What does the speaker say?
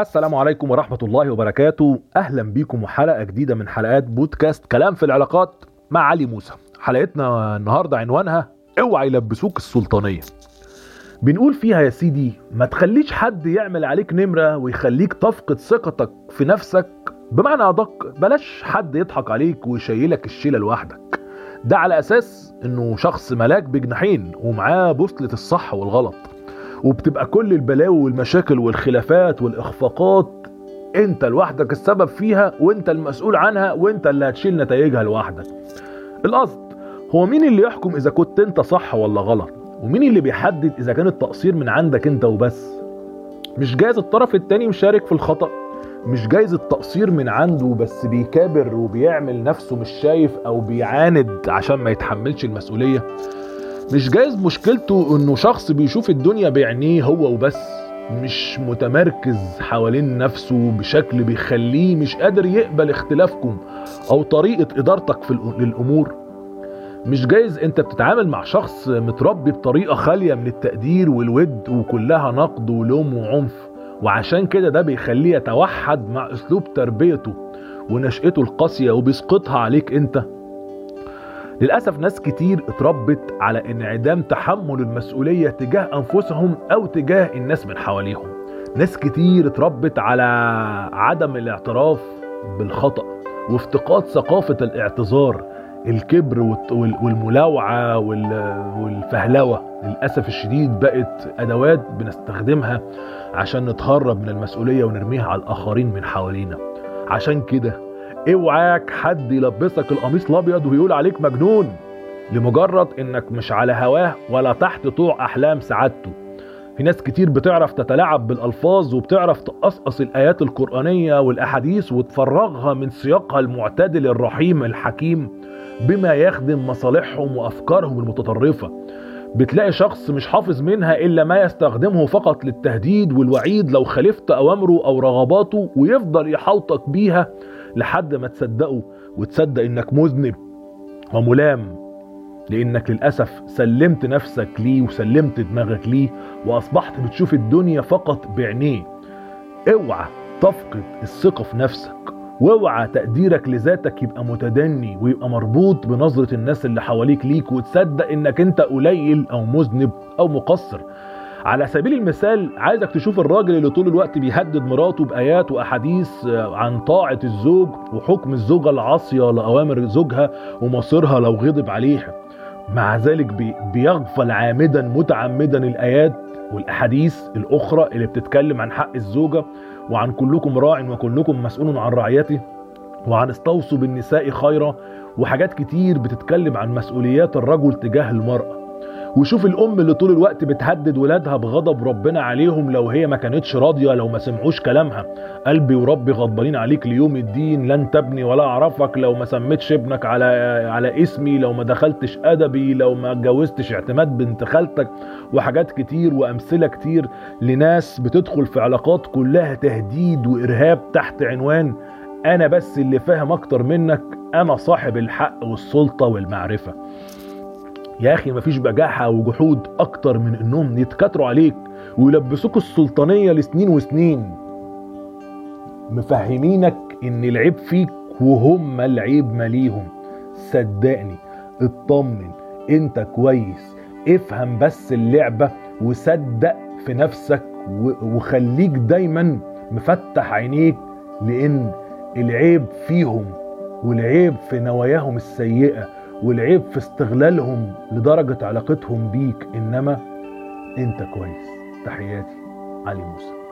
السلام عليكم ورحمة الله وبركاته. أهلا بيكم وحلقة جديدة من حلقات بودكاست كلام في العلاقات مع علي موسى. حلقتنا النهاردة عنوانها أوعى يلبسوك السلطانية. بنقول فيها يا سيدي ما تخليش حد يعمل عليك نمرة ويخليك تفقد ثقتك في نفسك. بمعنى أدق بلاش حد يضحك عليك ويشيلك الشيلة لوحدك. ده على أساس إنه شخص ملاك بجناحين ومعاه بوصلة الصح والغلط. وبتبقى كل البلاوي والمشاكل والخلافات والإخفاقات. أنت لوحدك السبب فيها وأنت المسؤول عنها وأنت اللي هتشيل نتائجها لوحدك. القصد هو مين اللي يحكم إذا كنت أنت صح ولا غلط؟ ومين اللي بيحدد إذا كان التقصير من عندك أنت وبس؟ مش جايز الطرف التاني مشارك في الخطأ؟ مش جايز التقصير من عنده بس بيكابر وبيعمل نفسه مش شايف أو بيعاند عشان ما يتحملش المسؤولية؟ مش جايز مشكلته إنه شخص بيشوف الدنيا بعينيه هو وبس مش متمركز حوالين نفسه بشكل بيخليه مش قادر يقبل اختلافكم أو طريقة إدارتك في للأمور. مش جايز أنت بتتعامل مع شخص متربي بطريقة خالية من التقدير والود وكلها نقد ولوم وعنف وعشان كده ده بيخليه يتوحد مع أسلوب تربيته ونشأته القاسية وبيسقطها عليك أنت. للأسف ناس كتير اتربت على انعدام تحمل المسؤولية تجاه أنفسهم أو تجاه الناس من حواليهم. ناس كتير اتربت على عدم الاعتراف بالخطأ وافتقاد ثقافة الاعتذار الكبر والملاوعة وال- والفهلوة. للأسف الشديد بقت أدوات بنستخدمها عشان نتهرب من المسؤولية ونرميها على الآخرين من حوالينا. عشان كده اوعاك حد يلبسك القميص الأبيض ويقول عليك مجنون لمجرد إنك مش على هواه ولا تحت طوع أحلام سعادته. في ناس كتير بتعرف تتلاعب بالألفاظ وبتعرف تقصقص الآيات القرآنية والأحاديث وتفرغها من سياقها المعتدل الرحيم الحكيم بما يخدم مصالحهم وأفكارهم المتطرفة. بتلاقي شخص مش حافظ منها إلا ما يستخدمه فقط للتهديد والوعيد لو خالفت أوامره أو رغباته ويفضل يحاوطك بيها لحد ما تصدقه وتصدق إنك مذنب وملام لإنك للأسف سلمت نفسك ليه وسلمت دماغك ليه وأصبحت بتشوف الدنيا فقط بعينيه. اوعى تفقد الثقة في نفسك واوعى تقديرك لذاتك يبقى متدني ويبقى مربوط بنظرة الناس اللي حواليك ليك وتصدق إنك أنت قليل أو مذنب أو مقصر. على سبيل المثال عايزك تشوف الراجل اللي طول الوقت بيهدد مراته بآيات وأحاديث آه، عن طاعة الزوج وحكم الزوجة العاصية لأوامر زوجها ومصيرها لو غضب عليها مع ذلك بي- بيغفل عامدا متعمدا الآيات والأحاديث الأخرى اللي بتتكلم عن حق الزوجة وعن كلكم راع وكلكم مسؤول عن رعيته وعن استوصوا بالنساء خيرا وحاجات كتير بتتكلم عن مسؤوليات الرجل تجاه المرأة. وشوف الأم اللي طول الوقت بتهدد ولادها بغضب ربنا عليهم لو هي ما كانتش راضية لو ما سمعوش كلامها. قلبي وربي غضبانين عليك ليوم الدين لن تبني ولا أعرفك لو ما سميتش ابنك على على اسمي لو ما دخلتش أدبي لو ما اتجوزتش اعتماد بنت خالتك وحاجات كتير وأمثلة كتير لناس بتدخل في علاقات كلها تهديد وإرهاب تحت عنوان أنا بس اللي فاهم أكتر منك أنا صاحب الحق والسلطة والمعرفة. يا أخي مفيش بجاحة وجحود أكتر من إنهم يتكاتروا عليك ويلبسوك السلطانية لسنين وسنين. مفهمينك إن العيب فيك وهم العيب ماليهم صدقني اطمن أنت كويس. افهم بس اللعبة وصدق في نفسك وخليك دايما مفتح عينيك لأن العيب فيهم والعيب في نواياهم السيئة. والعيب في استغلالهم لدرجة علاقتهم بيك إنما أنت كويس. تحياتي علي موسى.